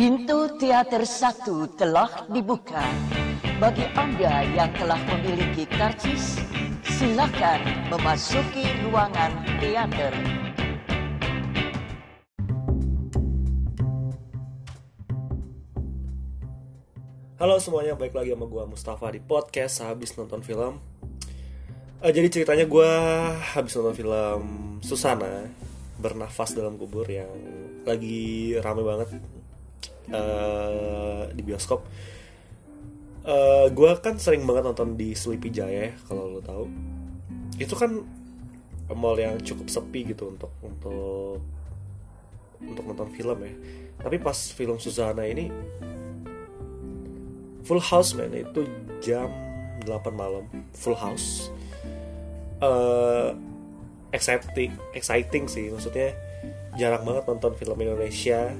Pintu teater satu telah dibuka. Bagi Anda yang telah memiliki karcis, silakan memasuki ruangan teater. Halo semuanya, baik lagi sama gue Mustafa di podcast habis nonton film. Eh, jadi ceritanya gue habis nonton film Susana bernafas dalam kubur yang lagi rame banget eh, di bioskop. Eh, gue kan sering banget nonton di Sleepy Jaya kalau lo tahu. Itu kan mall yang cukup sepi gitu untuk untuk untuk nonton film ya. Tapi pas film Susana ini full house man itu jam 8 malam full house uh, exciting exciting sih maksudnya jarang banget nonton film Indonesia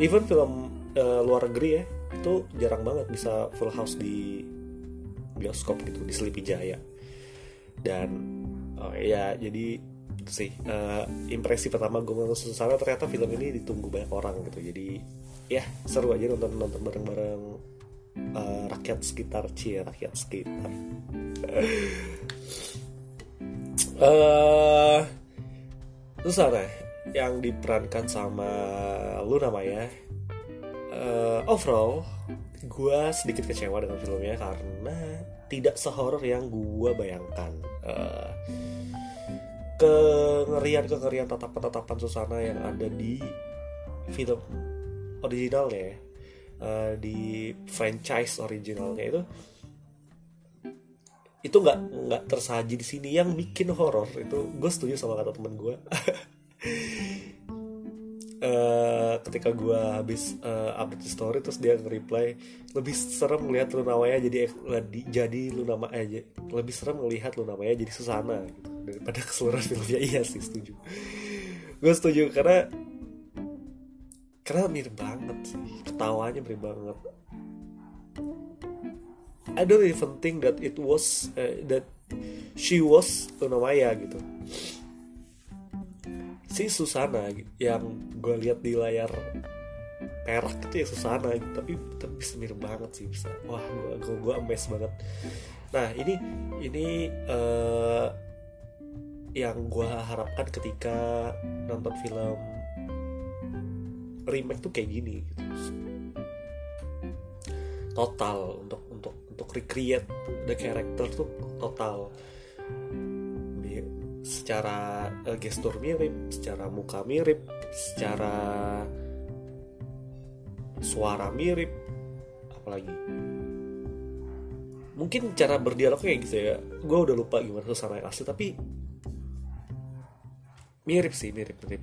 even film uh, luar negeri ya itu jarang banget bisa full house di bioskop gitu di Sleepy Jaya. Dan oh ya jadi sih uh, impresi pertama gue nonton Susana ternyata film ini ditunggu banyak orang gitu. Jadi ya seru aja nonton nonton bareng bareng uh, rakyat sekitar cie rakyat sekitar. Uh, Susana yang diperankan sama Luna Maya uh, overall gue sedikit kecewa dengan filmnya karena tidak sehoror yang gue bayangkan. Uh, kengerian kengerian tatapan tatapan Susana yang ada di film originalnya ya uh, di franchise originalnya itu itu nggak nggak tersaji di sini. Yang bikin horor itu gue setuju sama kata temen gue uh, ketika gue habis uh, update story terus dia nge-reply lebih serem ngelihat lu namanya jadi jadi lu nama aja lebih serem ngelihat lu namanya jadi Susana gitu. Daripada keseluruhan filmnya. Iya sih setuju. Gue setuju karena karena mirip banget sih. Ketawanya mirip banget. I don't even think that it was uh, that she was Luna Maya gitu si Susana yang gue lihat di layar perak itu ya Susana tapi tapi mirip banget sih bisa. Wah gue gue gue amazed banget. Nah ini ini uh, yang gue harapkan ketika nonton film remake tuh kayak gini gitu. Total untuk untuk untuk recreate the character tuh total secara uh, gestur mirip secara muka mirip secara suara mirip apalagi. Mungkin cara berdialognya gitu ya. Gue udah lupa gimana suasana yang asli tapi mirip sih mirip mirip.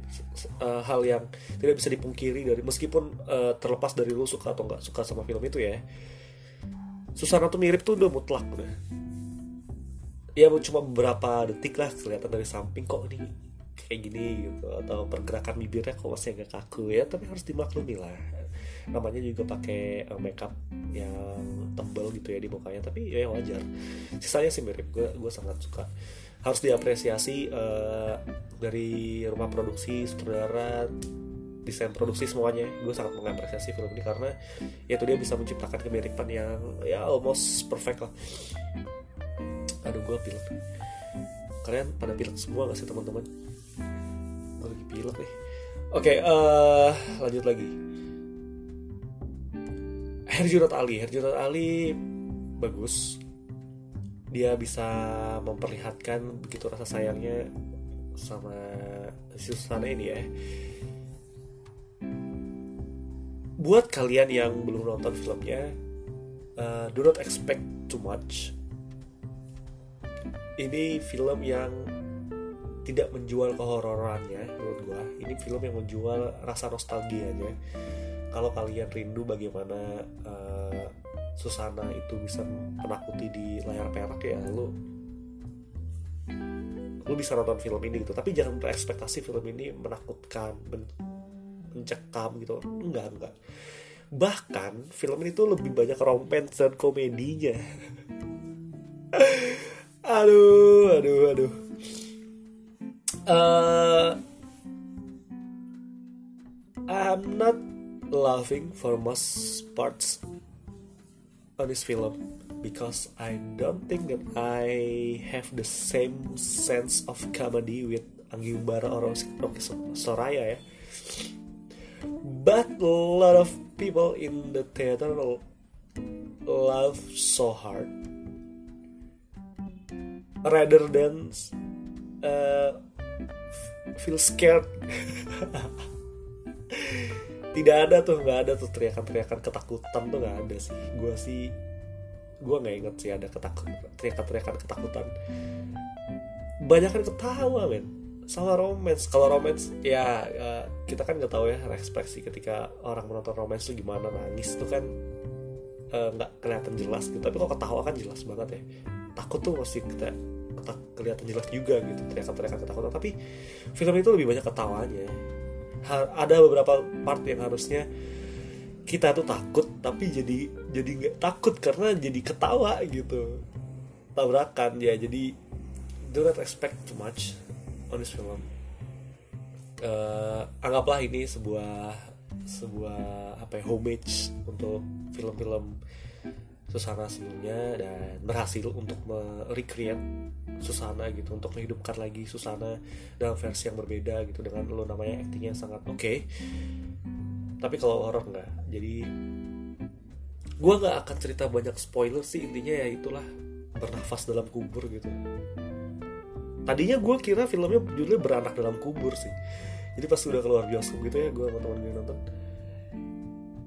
Uh, hal yang tidak bisa dipungkiri dari meskipun uh, terlepas dari lu suka atau nggak suka sama film itu ya. Susana tuh mirip tuh udah mutlak udah ya cuma beberapa detik lah kelihatan dari samping kok ini kayak gini? gitu. Atau pergerakan bibirnya kok masih agak kaku? Ya tapi harus dimaklumi lah. Namanya juga pakai uh, makeup yang tebal gitu ya di mukanya tapi ya wajar. Sisanya sih mirip gue gue sangat suka. Harus diapresiasi uh, dari rumah produksi sutradara desain produksi semuanya. Gue sangat mengapresiasi film ini karena ya itu dia bisa menciptakan kemiripan yang ya almost perfect lah aduh gue pilek. Kalian pada pilek semua gak sih teman-teman? Gue lagi pilek nih. Oke okay, uh, lanjut lagi. Herjunot Ali. Herjunot Ali bagus. Dia bisa memperlihatkan begitu rasa sayangnya sama si Susana ini ya. Buat kalian yang belum nonton filmnya uh, do not expect too much ini film yang tidak menjual kehororannya menurut gua. Ini film yang menjual rasa nostalgianya. Kalau kalian rindu bagaimana uh, Susana itu bisa menakuti di layar perak ya lu lu bisa nonton film ini gitu. Tapi jangan berekspektasi film ini menakutkan men mencekam gitu. Enggak enggak. Bahkan film ini tuh lebih banyak romance dan komedinya aduh aduh aduh uh, I'm not laughing for most parts on this film because I don't think that I have the same sense of comedy with Anggi Umbara or Rocky Soraya ya. But a lot of people in the theater laugh so hard rather than uh, feel scared. Tidak ada tuh nggak ada tuh teriakan-teriakan ketakutan tuh nggak ada sih. Gue sih gue nggak inget sih ada ketakut teriakan-teriakan ketakutan. Banyak kan ketawa men. Sama romance. Kalau romance ya, ya kita kan nggak tahu ya ekspresi ketika orang menonton romance tuh gimana nangis tuh kan eh, nggak kelihatan jelas gitu. Tapi kalau ketawa kan jelas banget ya takut tuh masih kita kelihatan jelas juga gitu teriakan-teriakan ketakutan. Tapi film itu lebih banyak ketawanya. Ada beberapa part yang harusnya kita tuh takut tapi jadi jadi nggak takut karena jadi ketawa gitu. Tabrakan ya jadi do not expect too much on this film. Uh, anggaplah ini sebuah sebuah apa ya homage untuk film-film Susana sebelumnya dan berhasil untuk merecreate Susana gitu untuk menghidupkan lagi Susana dalam versi yang berbeda gitu dengan lo namanya actingnya sangat oke. Okay. tapi kalau horror nggak. Jadi gue nggak akan cerita banyak spoiler sih intinya ya itulah bernafas dalam kubur gitu. Tadinya gue kira filmnya judulnya beranak dalam kubur sih. Jadi pas udah keluar bioskop gitu ya gue sama teman gue nonton.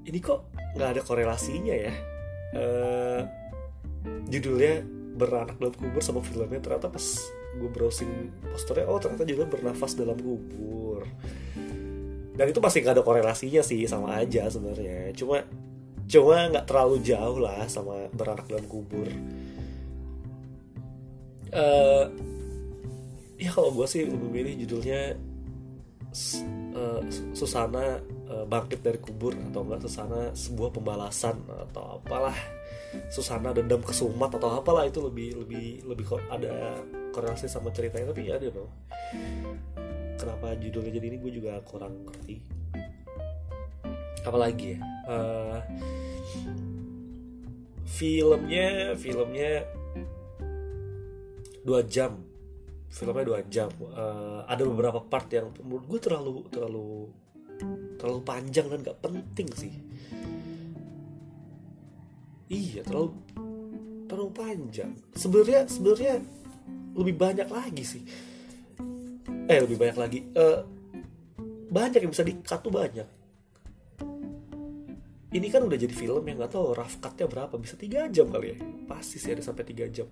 Ini kok nggak ada korelasinya ya uh, judulnya beranak dalam kubur sama filmnya ternyata pas gue browsing posternya oh ternyata judulnya bernafas dalam kubur. Dan itu pasti gak ada korelasinya sih sama aja sebenarnya. Cuma cuma nggak terlalu jauh lah sama beranak dalam kubur. Uh, ya kalau gue sih lebih milih judulnya uh, Susana uh, bangkit dari kubur atau enggak Susana sebuah pembalasan atau apalah Susana dendam kesumat atau apalah itu lebih lebih lebih ada korelasi sama ceritanya. Tapi ya know. Kenapa judulnya jadi ini gue juga kurang ngerti. Apalagi ya? Uh, filmnya filmnya dua jam filmnya dua jam. Uh, ada beberapa part yang menurut gue terlalu terlalu terlalu panjang dan gak penting sih. Iya terlalu terlalu panjang. Sebenarnya sebenarnya lebih banyak lagi sih. Eh lebih banyak lagi. Uh, banyak yang bisa dikat banyak. Ini kan udah jadi film yang nggak tahu rough cutnya berapa. Bisa tiga jam kali ya? Pasti sih ada sampai tiga jam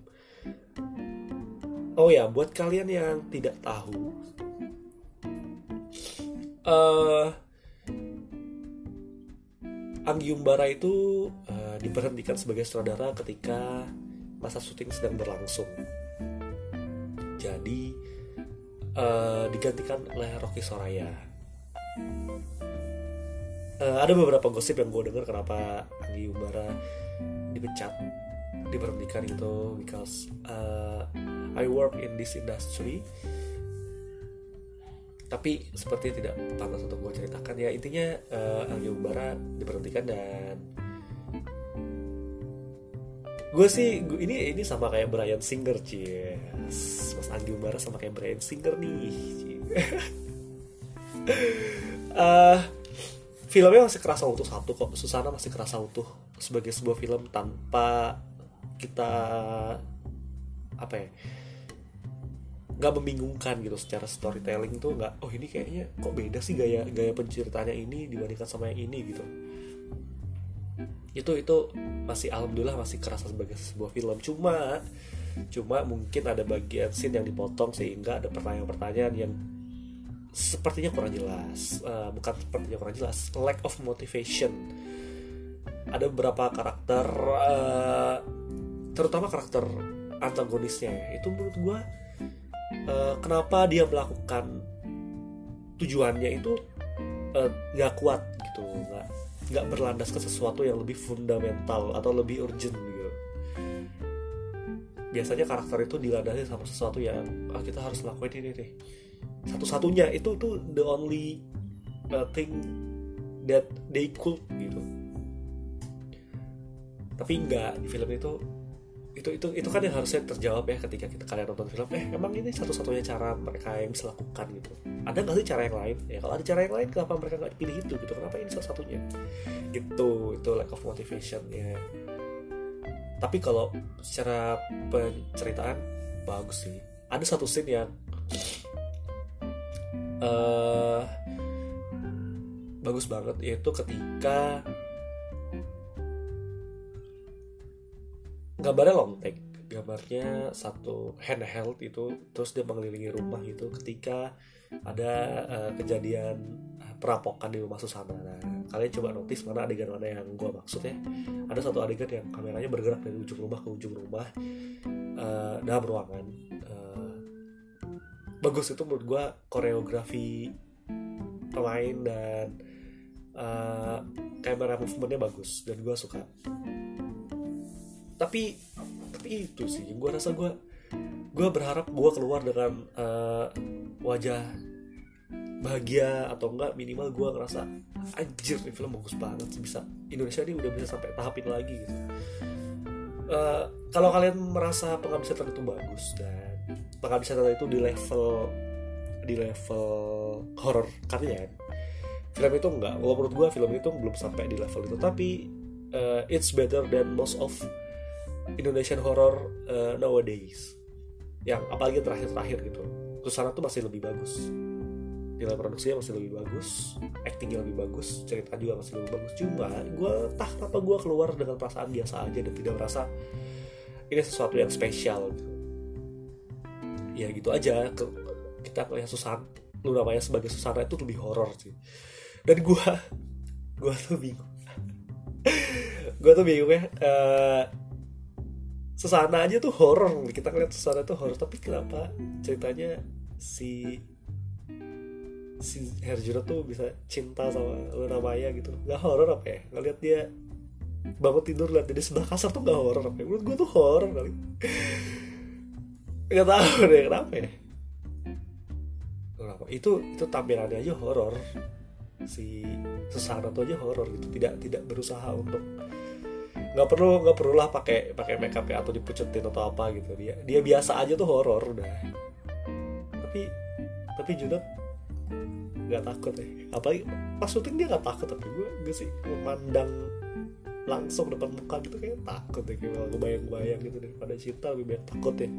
oh ya buat kalian yang tidak tahu. Uh, Anggi Umbara itu uh, diberhentikan sebagai sutradara ketika masa syuting sedang berlangsung. Jadi uh, digantikan oleh Rocky Soraya. Uh, ada beberapa gosip yang gue dengar kenapa Anggi Umbara dipecat diberhentikan gitu because uh, I work in this industry. Tapi seperti tidak pantas untuk gue ceritakan ya intinya uh, Anggi Umbara diberhentikan dan gue sih gua, ini ini sama kayak Brian Singer cie Mas Anggi Umbara sama kayak Brian Singer nih uh, filmnya masih kerasa utuh satu kok. Susana masih kerasa utuh sebagai sebuah film tanpa kita apa ya nggak membingungkan gitu secara storytelling tuh nggak oh ini kayaknya kok beda sih gaya gaya penceritanya ini dibandingkan sama yang ini gitu. Itu itu masih alhamdulillah masih kerasa sebagai sebuah film. Cuma cuma mungkin ada bagian scene yang dipotong sehingga ada pertanyaan-pertanyaan yang sepertinya kurang jelas. Uh, bukan sepertinya kurang jelas lack of motivation. Ada beberapa karakter uh, terutama karakter antagonisnya. Ya. itu menurut gue uh, kenapa dia melakukan tujuannya itu eh, nggak uh, kuat gitu nggak nggak berlandas ke sesuatu yang lebih fundamental atau lebih urgent gitu. Biasanya karakter itu dilandasi sama sesuatu yang ah, kita harus lakuin ini nih. Satu-satunya itu tuh the only uh, thing that they could gitu. Tapi enggak di film itu itu itu itu kan yang harusnya terjawab ya ketika kita kalian nonton film. Eh emang ini satu-satunya cara mereka yang bisa lakukan gitu. Ada nggak sih cara yang lain? Ya kalau ada cara yang lain kenapa mereka nggak pilih itu gitu? Kenapa ini salah satunya gitu itu lack of motivation ya tapi kalau secara penceritaan bagus sih. Ada satu scene yang uh, bagus banget yaitu ketika gambarnya long take gambarnya satu handheld itu terus dia mengelilingi rumah gitu ketika ada uh, kejadian perampokan di rumah Susana. Nah, kalian coba notice mana adegan mana yang gue maksud ya. Ada satu adegan yang kameranya bergerak dari ujung rumah ke ujung rumah uh, dalam ruangan. Uh, bagus itu menurut gue koreografi pemain dan uh, kamera movementnya bagus dan gue suka tapi tapi itu sih gue rasa gue gue berharap gue keluar dengan uh, wajah bahagia atau enggak minimal gue ngerasa anjir nih film bagus banget sih bisa Indonesia ini udah bisa sampai tahap ini lagi gitu. Uh, kalau kalian merasa pengabdisan itu bagus dan pengabdisan itu di level di level horror kalian film itu enggak. Menurut gue film itu belum sampai di level itu. Tapi uh, it's better than most of Indonesian horror uh, nowadays. Yang apalagi terakhir-terakhir gitu. Susana tuh masih lebih bagus. Nilai produksinya masih lebih bagus. Actingnya lebih bagus. Cerita juga masih lebih bagus. Cuma gue tak apa gue keluar dengan perasaan biasa aja dan tidak merasa ini sesuatu yang spesial gitu. Ya gitu aja. Kita melihat Susan lu namanya sebagai Susana itu lebih horor sih. Dan gue gue tuh bingung. Gue tuh bingung ya uh, Susana aja tuh horor kita ngeliat Susana tuh horor tapi kenapa ceritanya si si Herjuna tuh bisa cinta sama Luna Maya gitu? Nggak horor apa ya? Ngeliat dia bangun tidur lihat dia sebelah kasar tuh nggak horor apa ya? Menurut gue tuh horor kali. Nggak tahu deh kenapa ya. Kenapa? Itu itu tampilannya aja horor si Susana tuh aja horor gitu. Tidak tidak berusaha untuk nggak perlu nggak perlu lah pakai pakai makeup ya atau dipucetin atau apa gitu. Dia dia biasa aja tuh horor udah. Tapi tapi Junot nggak takut ya. Apalagi pas syuting dia nggak takut tapi gue gue sih memandang langsung depan muka gitu kayak takut ya. Kayak kebayang-bayang gitu daripada cinta lebih banyak takut ya.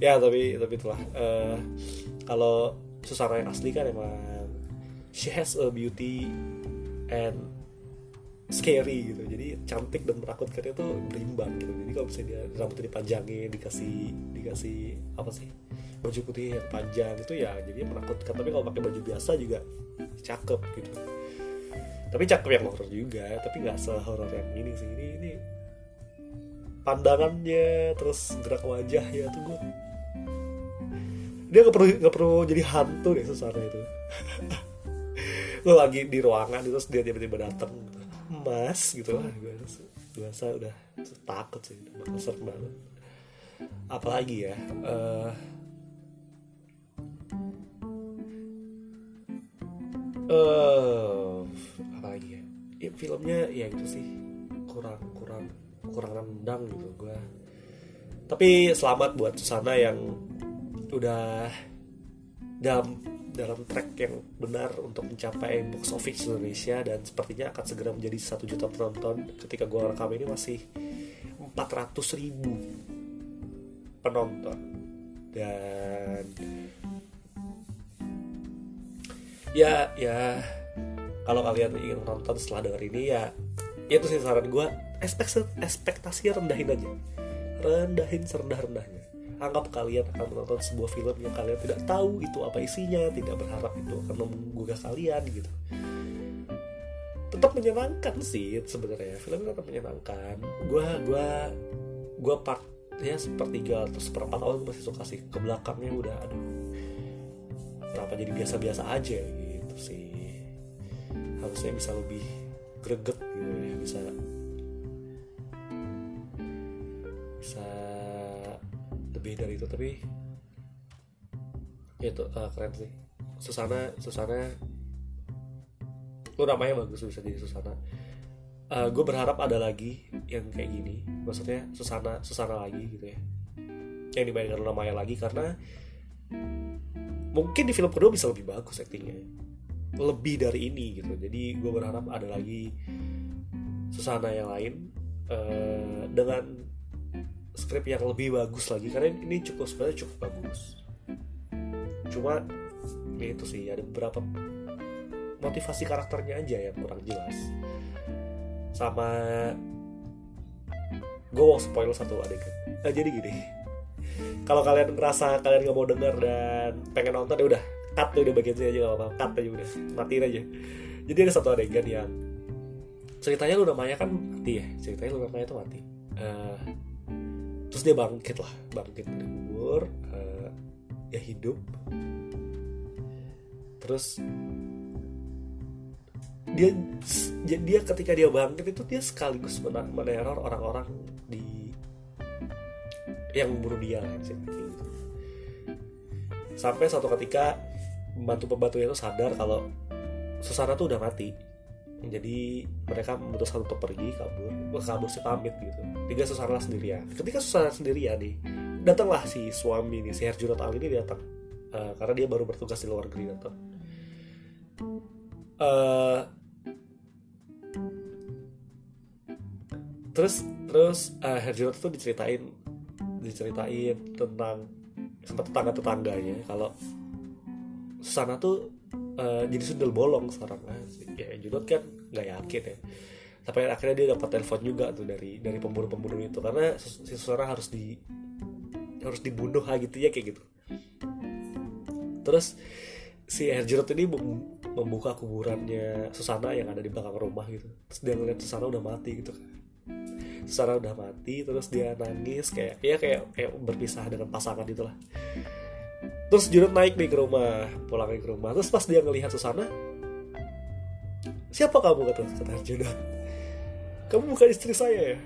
Ya tapi tapi itulah. Uh, kalau Susana yang asli kan emang she has a beauty and scary gitu cantik dan menakutkan itu berimbang gitu. Jadi kalau misalnya dia rambutnya dipanjangin dikasih dikasih apa sih baju putih yang panjang itu ya jadi menakutkan tapi kalau pakai baju biasa juga cakep gitu. Tapi cakep yang horror juga tapi nggak sehoror yang ini sih. Ini ini pandangannya terus gerak wajah ya tuh gue dia nggak perlu nggak perlu jadi hantu deh susahnya itu. Lo lagi di ruangan terus dia tiba-tiba datang mas gitu lah gue biasa udah takut sih bakal serem banget. Apalagi ya uh, uh, apalagi ya? ya filmnya ya itu sih kurang kurang kurang rendang gitu gue tapi selamat buat Susana yang udah dalam dalam track yang benar untuk mencapai box office Indonesia dan sepertinya akan segera menjadi satu juta penonton ketika gue rekam ini masih 400 ribu penonton. Dan ya ya kalau kalian ingin nonton setelah denger ini ya itu sih saran gue ekspektasi rendahin aja. Rendahin serendah rendahnya anggap kalian akan menonton sebuah film yang kalian tidak tahu itu apa isinya tidak berharap itu akan menggugah kalian gitu. Tetap menyenangkan sih sebenarnya film tetap menyenangkan. Gue gue gue part ya sepertiga atau seperempat awal masih suka sih ke belakangnya udah aduh kenapa jadi biasa-biasa aja gitu sih. Harusnya bisa lebih greget gitu ya bisa bisa lebih dari itu tapi ya itu uh, keren sih. Susana Susana lo namanya bagus bisa jadi Susana. Uh, gue berharap ada lagi yang kayak gini. Maksudnya Susana Susana lagi gitu ya. Yang dimainkan Luna Maya lagi karena mungkin di film kedua bisa lebih bagus aktingnya lebih dari ini gitu. Jadi gue berharap ada lagi Susana yang lain. Uh, dengan skrip yang lebih bagus lagi karena ini cukup sebenarnya cukup bagus. Cuma ya itu sih ada beberapa motivasi karakternya aja yang kurang jelas. Sama gue mau spoiler satu adegan. Nah, jadi gini kalau kalian ngerasa kalian nggak mau denger dan pengen nonton ya udah cut tuh udah bagian sini aja gak apa-apa cut aja udah matiin aja. Jadi ada satu adegan yang ceritanya lu namanya kan mati ya ceritanya lu namanya tuh mati. Uh, terus dia bangkit lah bangkit dari kubur uh, ya hidup. Terus dia dia ketika dia bangkit itu dia sekaligus meneror orang-orang di yang bunuh dia sampai suatu ketika pembantu pembantu itu sadar kalau Susana tuh udah mati jadi mereka memutuskan untuk pergi kabur kabur si pamit gitu. Tiga Susana sendirian. Ketika Susana sendirian nih datanglah si suami nih si Herjunot Ali ini datang. Uh, karena dia baru bertugas di luar negeri datang. Uh, terus terus uh, Herjunot tuh diceritain diceritain tentang sempat tetangga tetangganya kalau sana tuh uh, jadi sundel bolong sekarang. Kan ya Junot kan nggak yakin ya. Sampai akhirnya dia dapat telepon juga tuh dari dari pembunuh-pembunuh itu. Karena si Susana harus di harus dibunuh lah gitu ya kayak gitu. Terus si Herjunot ini membuka kuburannya Susana yang ada di belakang rumah gitu. Terus dia ngeliat Susana udah mati gitu kan. Susana udah mati terus dia nangis kayak ya kayak kayak berpisah dengan pasangan itulah terus Junot naik nih ke rumah pulang ke rumah. Terus pas dia ngelihat Susana siapa kamu? kata kata Junot kamu bukan istri saya ya?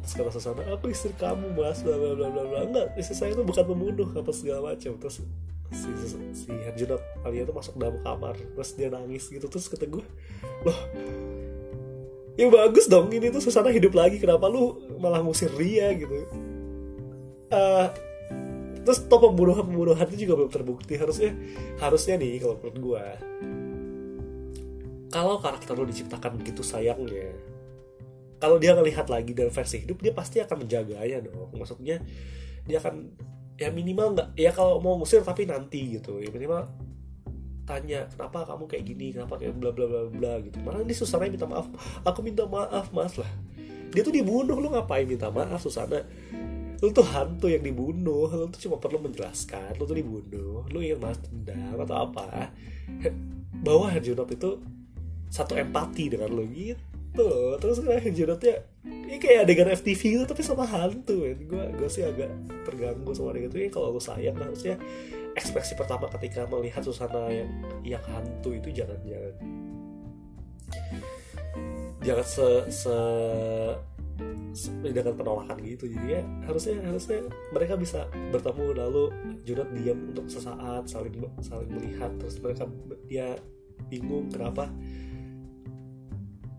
Terus kata Susana aku istri kamu mas? Bla bla bla bla bla. Enggak istri saya itu bukan pembunuh apa segala macam. Terus si si, si Herjunot Alia tuh masuk dalam kamar. Terus dia nangis gitu. Terus kata gue loh ya bagus dong ini tuh Susana hidup lagi. Kenapa lu malah ngusir Ria gitu. Uh, terus toh pembunuhan pembunuhan itu juga belum terbukti harusnya harusnya nih kalau menurut gue kalau karakter lo diciptakan begitu sayangnya kalau dia ngelihat lagi dari versi hidup dia pasti akan menjaganya dong. Maksudnya dia akan ya minimal nggak ya kalau mau ngusir tapi nanti gitu. Ya minimal tanya kenapa kamu kayak gini? Kenapa kayak bla bla bla bla gitu? Malah ini Susana minta maaf. Aku minta maaf mas lah. Dia tuh dibunuh lu ngapain minta maaf Susana lu tuh hantu yang dibunuh. Lu tuh cuma perlu menjelaskan. Lu tuh dibunuh. Lu ingin mas dendam atau apa? Bahwa Herjunot itu satu empati dengan lu gitu. Terus kan Herjunotnya ini kayak adegan FTV gitu tapi sama hantu men. Gue gue sih agak terganggu sama adegan itu. Ya kalau lu sayang harusnya ekspresi pertama ketika melihat Susana yang yang hantu itu jangan jangan jangan se, se dengan penolakan gitu. Jadi ya harusnya harusnya mereka bisa bertemu lalu Junot diam untuk sesaat saling saling melihat. Terus mereka dia bingung kenapa?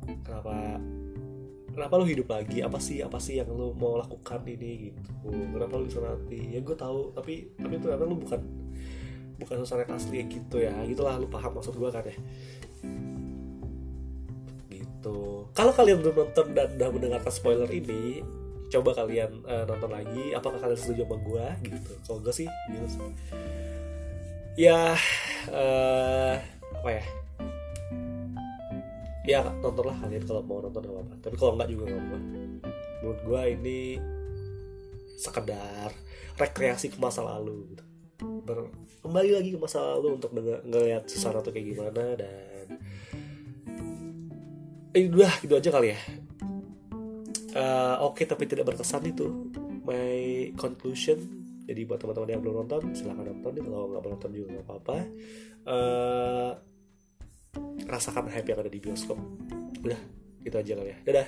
Kenapa? Kenapa lu hidup lagi? Apa sih apa sih yang lu mau lakukan ini? Gitu. Kenapa lu bisa nanti ya gue tahu tapi tapi ternyata lu bukan bukan yang asli gitu ya. Gitulah lu paham maksud gue kan ya gitu. Kalau kalian belum nonton dan udah mendengarkan spoiler ini coba kalian uh, nonton lagi. Apakah kalian setuju sama gue gitu. Kalau gue sih gitu ya uh, apa ya? Ya nontonlah kalian kalau mau nonton apa apa tapi kalau enggak juga nggak apa menurut gue ini sekedar rekreasi ke masa lalu gitu. Ber, kembali lagi ke masa lalu untuk ngeliat sesuatu kayak gimana dan eh udah gitu aja kali ya. Uh, oke okay, tapi tidak berkesan itu my conclusion. Jadi buat teman-teman yang belum nonton silahkan nonton kalau nggak nonton juga nggak apa-apa. Uh, rasakan hype yang ada di bioskop. Udah gitu aja kali ya. Dadah